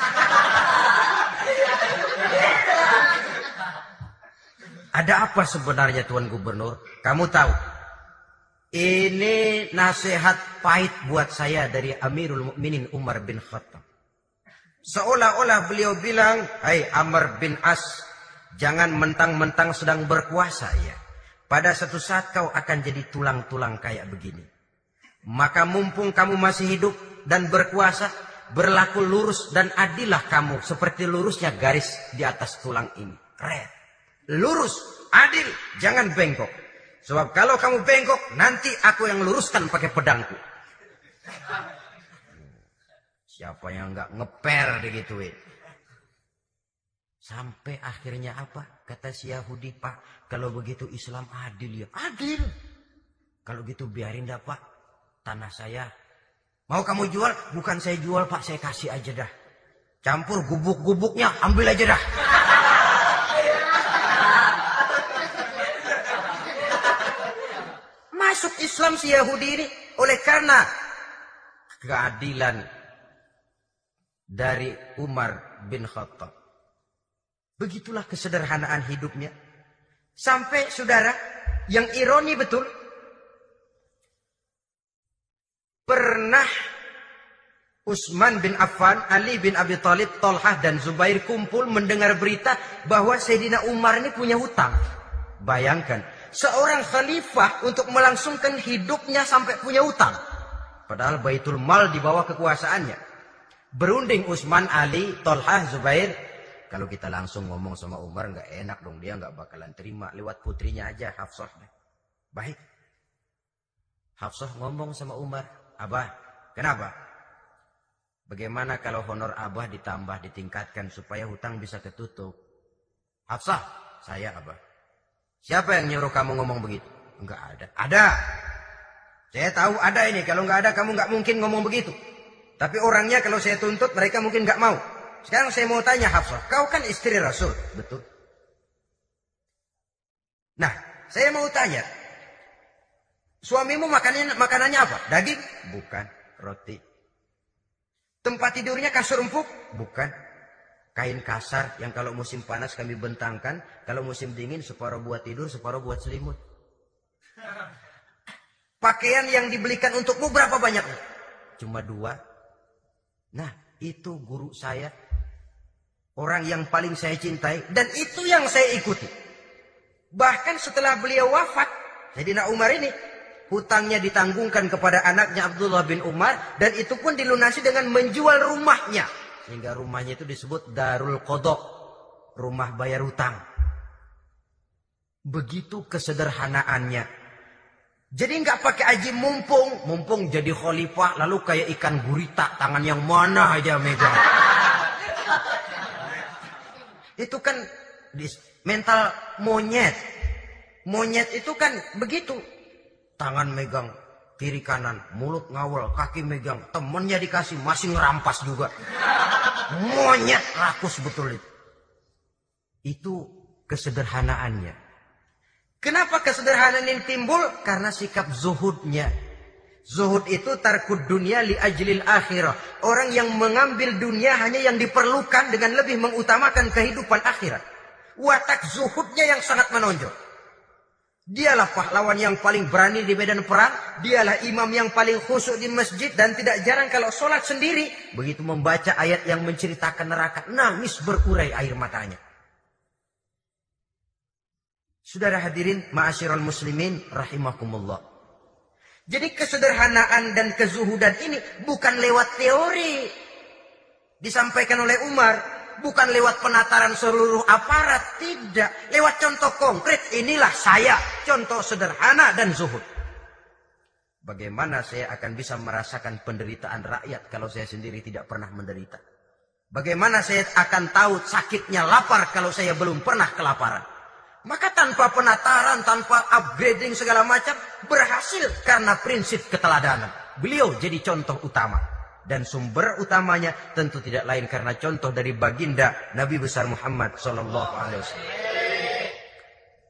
Ada apa sebenarnya Tuan Gubernur? Kamu tahu, ini nasihat pahit buat saya dari Amirul Mukminin Umar bin Khattab. Seolah-olah beliau bilang, Hai Amr bin As, jangan mentang-mentang sedang berkuasa ya. Pada satu saat kau akan jadi tulang-tulang kayak begini. Maka mumpung kamu masih hidup dan berkuasa, berlaku lurus dan adillah kamu seperti lurusnya garis di atas tulang ini. Red. Lurus, adil, jangan bengkok. Sebab kalau kamu bengkok, nanti aku yang luruskan pakai pedangku. Siapa yang nggak ngeper digituin. Sampai akhirnya apa? Kata si Yahudi, Pak, kalau begitu Islam adil ya. Adil. Kalau gitu biarin dah, Pak. Tanah saya. Mau kamu jual? Bukan saya jual, Pak. Saya kasih aja dah. Campur gubuk-gubuknya, ambil aja dah. Masuk Islam si Yahudi ini oleh karena keadilan dari Umar bin Khattab. Begitulah kesederhanaan hidupnya. Sampai saudara, yang ironi betul, pernah Utsman bin Affan, Ali bin Abi Thalib, Tolhah dan Zubair kumpul mendengar berita bahwa Sayyidina Umar ini punya hutang. Bayangkan, seorang khalifah untuk melangsungkan hidupnya sampai punya hutang. Padahal Baitul Mal di bawah kekuasaannya. Berunding Utsman, Ali, Tolhah, Zubair. Kalau kita langsung ngomong sama Umar nggak enak dong. Dia nggak bakalan terima. Lewat putrinya aja Hafsah. Baik. Hafsah ngomong sama Umar. Abah, kenapa? Bagaimana kalau honor Abah ditambah, ditingkatkan supaya hutang bisa ketutup? Hafsah, saya Abah. Siapa yang nyuruh kamu ngomong begitu? Enggak ada. Ada. Saya tahu ada ini. Kalau nggak ada kamu nggak mungkin ngomong begitu. Tapi orangnya kalau saya tuntut mereka mungkin nggak mau. Sekarang saya mau tanya Hafsah, kau kan istri Rasul, betul? Nah, saya mau tanya, suamimu makanannya, makanannya apa? Daging? Bukan, roti. Tempat tidurnya kasur empuk? Bukan. Kain kasar yang kalau musim panas kami bentangkan, kalau musim dingin separuh buat tidur, separuh buat selimut. Pakaian yang dibelikan untukmu berapa banyak? Cuma dua. Nah, itu guru saya. Orang yang paling saya cintai. Dan itu yang saya ikuti. Bahkan setelah beliau wafat. Sayyidina Umar ini. Hutangnya ditanggungkan kepada anaknya Abdullah bin Umar. Dan itu pun dilunasi dengan menjual rumahnya. Sehingga rumahnya itu disebut Darul Kodok. Rumah bayar hutang. Begitu kesederhanaannya. Jadi nggak pakai aji mumpung, mumpung jadi khalifah lalu kayak ikan gurita tangan yang mana aja megang. itu kan mental monyet. Monyet itu kan begitu. Tangan megang kiri kanan, mulut ngawal, kaki megang, temennya dikasih masih ngerampas juga. Monyet rakus betul itu. Itu kesederhanaannya. Kenapa kesederhanaan ini timbul? Karena sikap zuhudnya. Zuhud itu tarkud dunia li ajlil akhirah. Orang yang mengambil dunia hanya yang diperlukan dengan lebih mengutamakan kehidupan akhirat. Watak zuhudnya yang sangat menonjol. Dialah pahlawan yang paling berani di medan perang. Dialah imam yang paling khusyuk di masjid. Dan tidak jarang kalau sholat sendiri. Begitu membaca ayat yang menceritakan neraka. Nangis berurai air matanya. Saudara hadirin ma'asyiral muslimin rahimakumullah. Jadi kesederhanaan dan kezuhudan ini bukan lewat teori. Disampaikan oleh Umar, bukan lewat penataran seluruh aparat, tidak. Lewat contoh konkret, inilah saya, contoh sederhana dan zuhud. Bagaimana saya akan bisa merasakan penderitaan rakyat kalau saya sendiri tidak pernah menderita? Bagaimana saya akan tahu sakitnya lapar kalau saya belum pernah kelaparan? Maka tanpa penataran, tanpa upgrading segala macam, berhasil karena prinsip keteladanan. Beliau jadi contoh utama. Dan sumber utamanya tentu tidak lain karena contoh dari baginda Nabi besar Muhammad Sallallahu Alaihi Wasallam.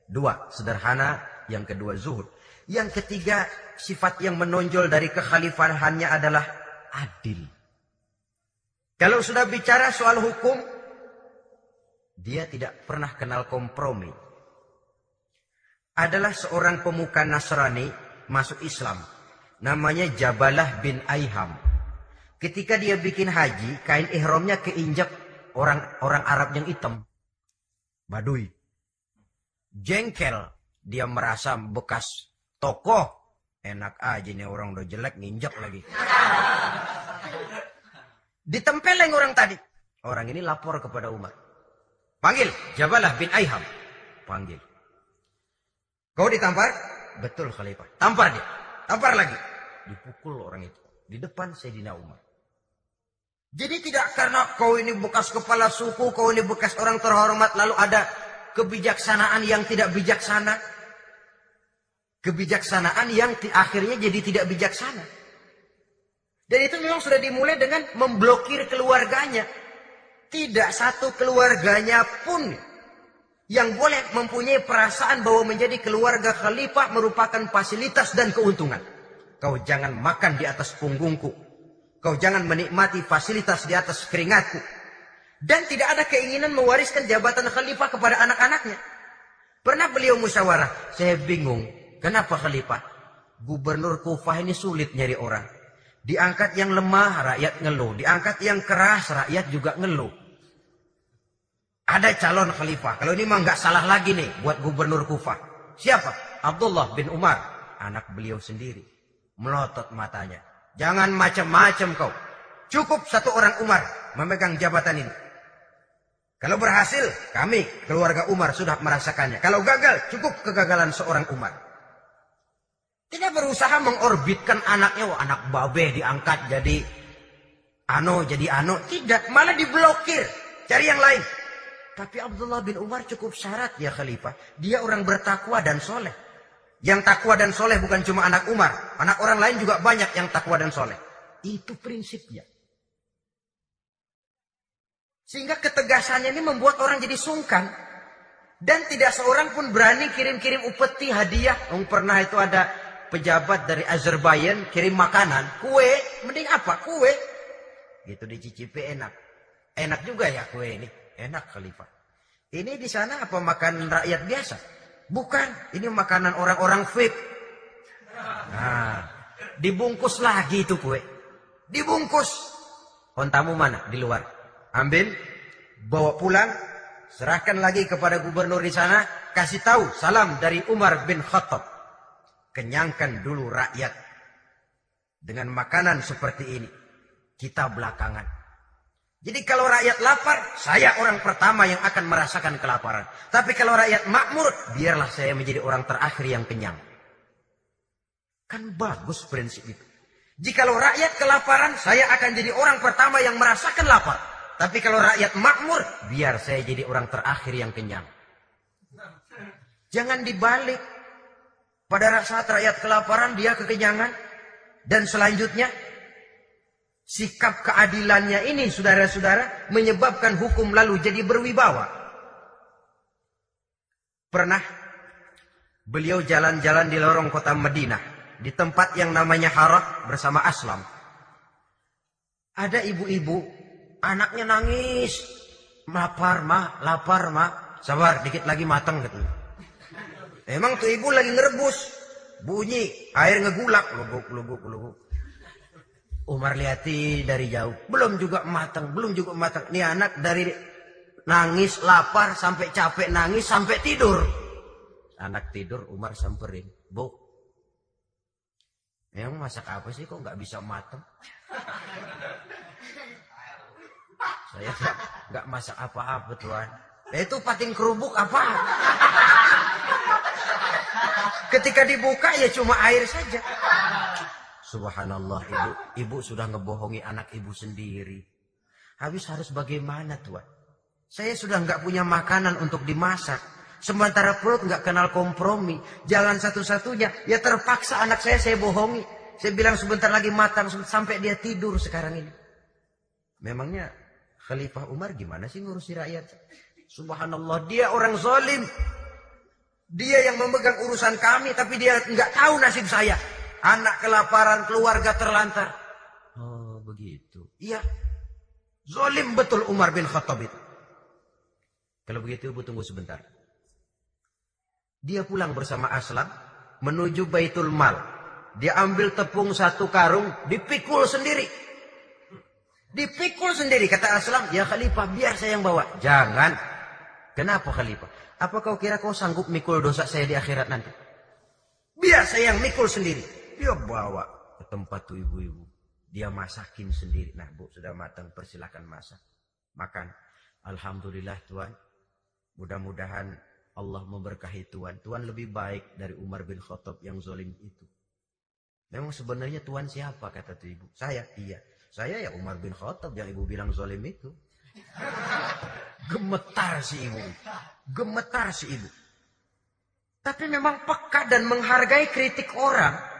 Dua, sederhana. Yang kedua, zuhud. Yang ketiga, sifat yang menonjol dari kekhalifahannya adalah adil. Kalau sudah bicara soal hukum, dia tidak pernah kenal kompromi adalah seorang pemuka Nasrani masuk Islam. Namanya Jabalah bin Aiham. Ketika dia bikin haji, kain ihramnya keinjak orang-orang Arab yang hitam. Badui. Jengkel. Dia merasa bekas tokoh. Enak aja nih orang udah jelek nginjak lagi. Ditempeleng orang tadi. Orang ini lapor kepada Umar. Panggil Jabalah bin Aiham. Panggil. Kau ditampar? Betul Khalifah. Tampar dia. Tampar lagi. Dipukul orang itu. Di depan Sayyidina Umar. Jadi tidak karena kau ini bekas kepala suku, kau ini bekas orang terhormat, lalu ada kebijaksanaan yang tidak bijaksana. Kebijaksanaan yang akhirnya jadi tidak bijaksana. Dan itu memang sudah dimulai dengan memblokir keluarganya. Tidak satu keluarganya pun yang boleh mempunyai perasaan bahwa menjadi keluarga khalifah merupakan fasilitas dan keuntungan. Kau jangan makan di atas punggungku. Kau jangan menikmati fasilitas di atas keringatku. Dan tidak ada keinginan mewariskan jabatan khalifah kepada anak-anaknya. Pernah beliau musyawarah, saya bingung. Kenapa khalifah? Gubernur Kufah ini sulit nyari orang. Diangkat yang lemah, rakyat ngeluh. Diangkat yang keras, rakyat juga ngeluh. Ada calon khalifah. Kalau ini mah nggak salah lagi nih buat gubernur Kufah. Siapa? Abdullah bin Umar. Anak beliau sendiri. Melotot matanya. Jangan macam-macam kau. Cukup satu orang Umar memegang jabatan ini. Kalau berhasil, kami keluarga Umar sudah merasakannya. Kalau gagal, cukup kegagalan seorang Umar. Tidak berusaha mengorbitkan anaknya, wah anak babe diangkat jadi ano, jadi ano. Tidak, malah diblokir. Cari yang lain. Tapi Abdullah bin Umar cukup syarat ya khalifah. Dia orang bertakwa dan soleh. Yang takwa dan soleh bukan cuma anak Umar. Anak orang lain juga banyak yang takwa dan soleh. Itu prinsipnya. Sehingga ketegasannya ini membuat orang jadi sungkan. Dan tidak seorang pun berani kirim-kirim upeti hadiah. Yang pernah itu ada pejabat dari Azerbaijan kirim makanan. Kue, mending apa? Kue. Gitu dicicipi enak. Enak juga ya kue ini. Enak khalifah. Ini di sana apa makanan rakyat biasa? Bukan, ini makanan orang-orang fit. Nah, dibungkus lagi itu kue. Dibungkus. Kontamu mana? Di luar. Ambil, bawa pulang, serahkan lagi kepada gubernur di sana, kasih tahu salam dari Umar bin Khattab. Kenyangkan dulu rakyat dengan makanan seperti ini. Kita belakangan. Jadi kalau rakyat lapar, saya orang pertama yang akan merasakan kelaparan. Tapi kalau rakyat makmur, biarlah saya menjadi orang terakhir yang kenyang. Kan bagus prinsip itu. Jikalau rakyat kelaparan, saya akan jadi orang pertama yang merasakan lapar. Tapi kalau rakyat makmur, biar saya jadi orang terakhir yang kenyang. Jangan dibalik. Pada saat rakyat kelaparan, dia kekenyangan. Dan selanjutnya, Sikap keadilannya ini saudara-saudara menyebabkan hukum lalu jadi berwibawa. Pernah beliau jalan-jalan di lorong kota Madinah. di tempat yang namanya Harah bersama Aslam. Ada ibu-ibu, anaknya nangis. Lapar, ma, lapar, ma. Sabar, dikit lagi matang gitu. Emang tuh ibu lagi ngerebus. Bunyi, air ngegulak. Luguk. Umar lihati dari jauh. Belum juga matang, belum juga matang. Ini anak dari nangis, lapar, sampai capek nangis, sampai tidur. Anak tidur, Umar samperin. Bu, emang masak apa sih kok nggak bisa matang? Saya nggak masak apa-apa tuan. Itu pating kerubuk apa? Ketika dibuka ya cuma air saja. Subhanallah ibu, ibu sudah ngebohongi anak ibu sendiri. Habis harus bagaimana tuan? Saya sudah nggak punya makanan untuk dimasak. Sementara perut nggak kenal kompromi. Jalan satu-satunya, ya terpaksa anak saya saya bohongi. Saya bilang sebentar lagi matang sampai dia tidur sekarang ini. Memangnya Khalifah Umar gimana sih ngurusi rakyat? Subhanallah, dia orang zalim. Dia yang memegang urusan kami, tapi dia nggak tahu nasib saya. Anak kelaparan, keluarga terlantar. Oh, begitu. Iya. Zolim betul Umar bin Khattab itu. Kalau begitu ibu tunggu sebentar. Dia pulang bersama Aslam menuju Baitul Mal. Dia ambil tepung satu karung, dipikul sendiri. Dipikul sendiri kata Aslam, "Ya Khalifah, biar saya yang bawa." Jangan. Kenapa Khalifah? Apa kau kira kau sanggup mikul dosa saya di akhirat nanti? Biar saya yang mikul sendiri. Dia bawa ke tempat tuh ibu-ibu. Dia masakin sendiri. Nah bu sudah matang persilahkan masak. Makan. Alhamdulillah Tuhan. Mudah-mudahan Allah memberkahi Tuhan. Tuhan lebih baik dari Umar bin Khattab yang zolim itu. Memang sebenarnya Tuhan siapa kata tuh ibu? Saya. Iya. Saya ya Umar bin Khattab yang ibu bilang zolim itu. Gemetar si ibu. Gemetar si ibu. Tapi memang peka dan menghargai kritik orang.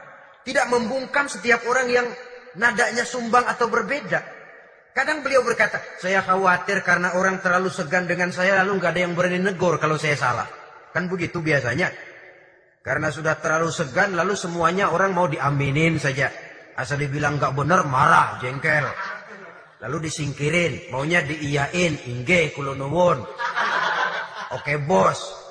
Tidak membungkam setiap orang yang nadanya sumbang atau berbeda. Kadang beliau berkata, saya khawatir karena orang terlalu segan dengan saya lalu nggak ada yang berani negor kalau saya salah. Kan begitu biasanya. Karena sudah terlalu segan lalu semuanya orang mau diaminin saja. Asal dibilang nggak benar marah, jengkel. Lalu disingkirin, maunya diiyain, ingge kulonowon. Oke bos,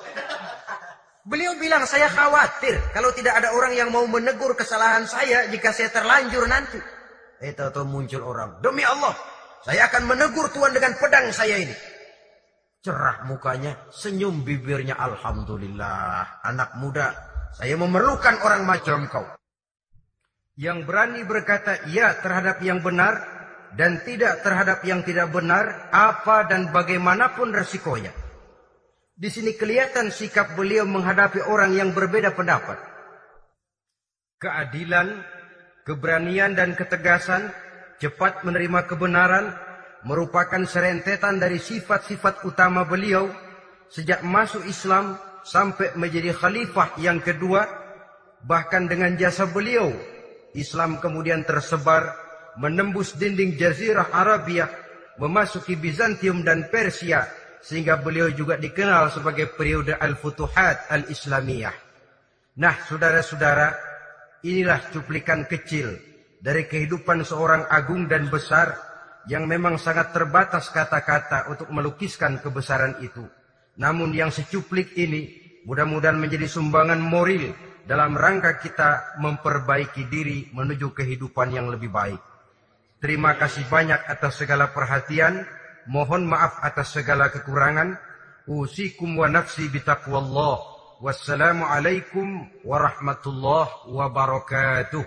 Beliau bilang saya khawatir kalau tidak ada orang yang mau menegur kesalahan saya jika saya terlanjur nanti. Eh tahu muncul orang. Demi Allah, saya akan menegur Tuhan dengan pedang saya ini. Cerah mukanya, senyum bibirnya. Alhamdulillah, anak muda. Saya memerlukan orang macam kau. Yang berani berkata iya terhadap yang benar dan tidak terhadap yang tidak benar, apa dan bagaimanapun resikonya. Di sini kelihatan sikap beliau menghadapi orang yang berbeda pendapat. Keadilan, keberanian dan ketegasan, cepat menerima kebenaran, merupakan serentetan dari sifat-sifat utama beliau sejak masuk Islam sampai menjadi khalifah yang kedua. Bahkan dengan jasa beliau, Islam kemudian tersebar menembus dinding jazirah Arabia, memasuki Bizantium dan Persia, sehingga beliau juga dikenal sebagai periode Al-Futuhat Al-Islamiyah. Nah, saudara-saudara, inilah cuplikan kecil dari kehidupan seorang agung dan besar yang memang sangat terbatas kata-kata untuk melukiskan kebesaran itu. Namun yang secuplik ini mudah-mudahan menjadi sumbangan moral dalam rangka kita memperbaiki diri menuju kehidupan yang lebih baik. Terima kasih banyak atas segala perhatian. Mohon maaf atas segala kekurangan. Usikum wa nafsi bitaqwallah. Wassalamualaikum warahmatullahi wabarakatuh.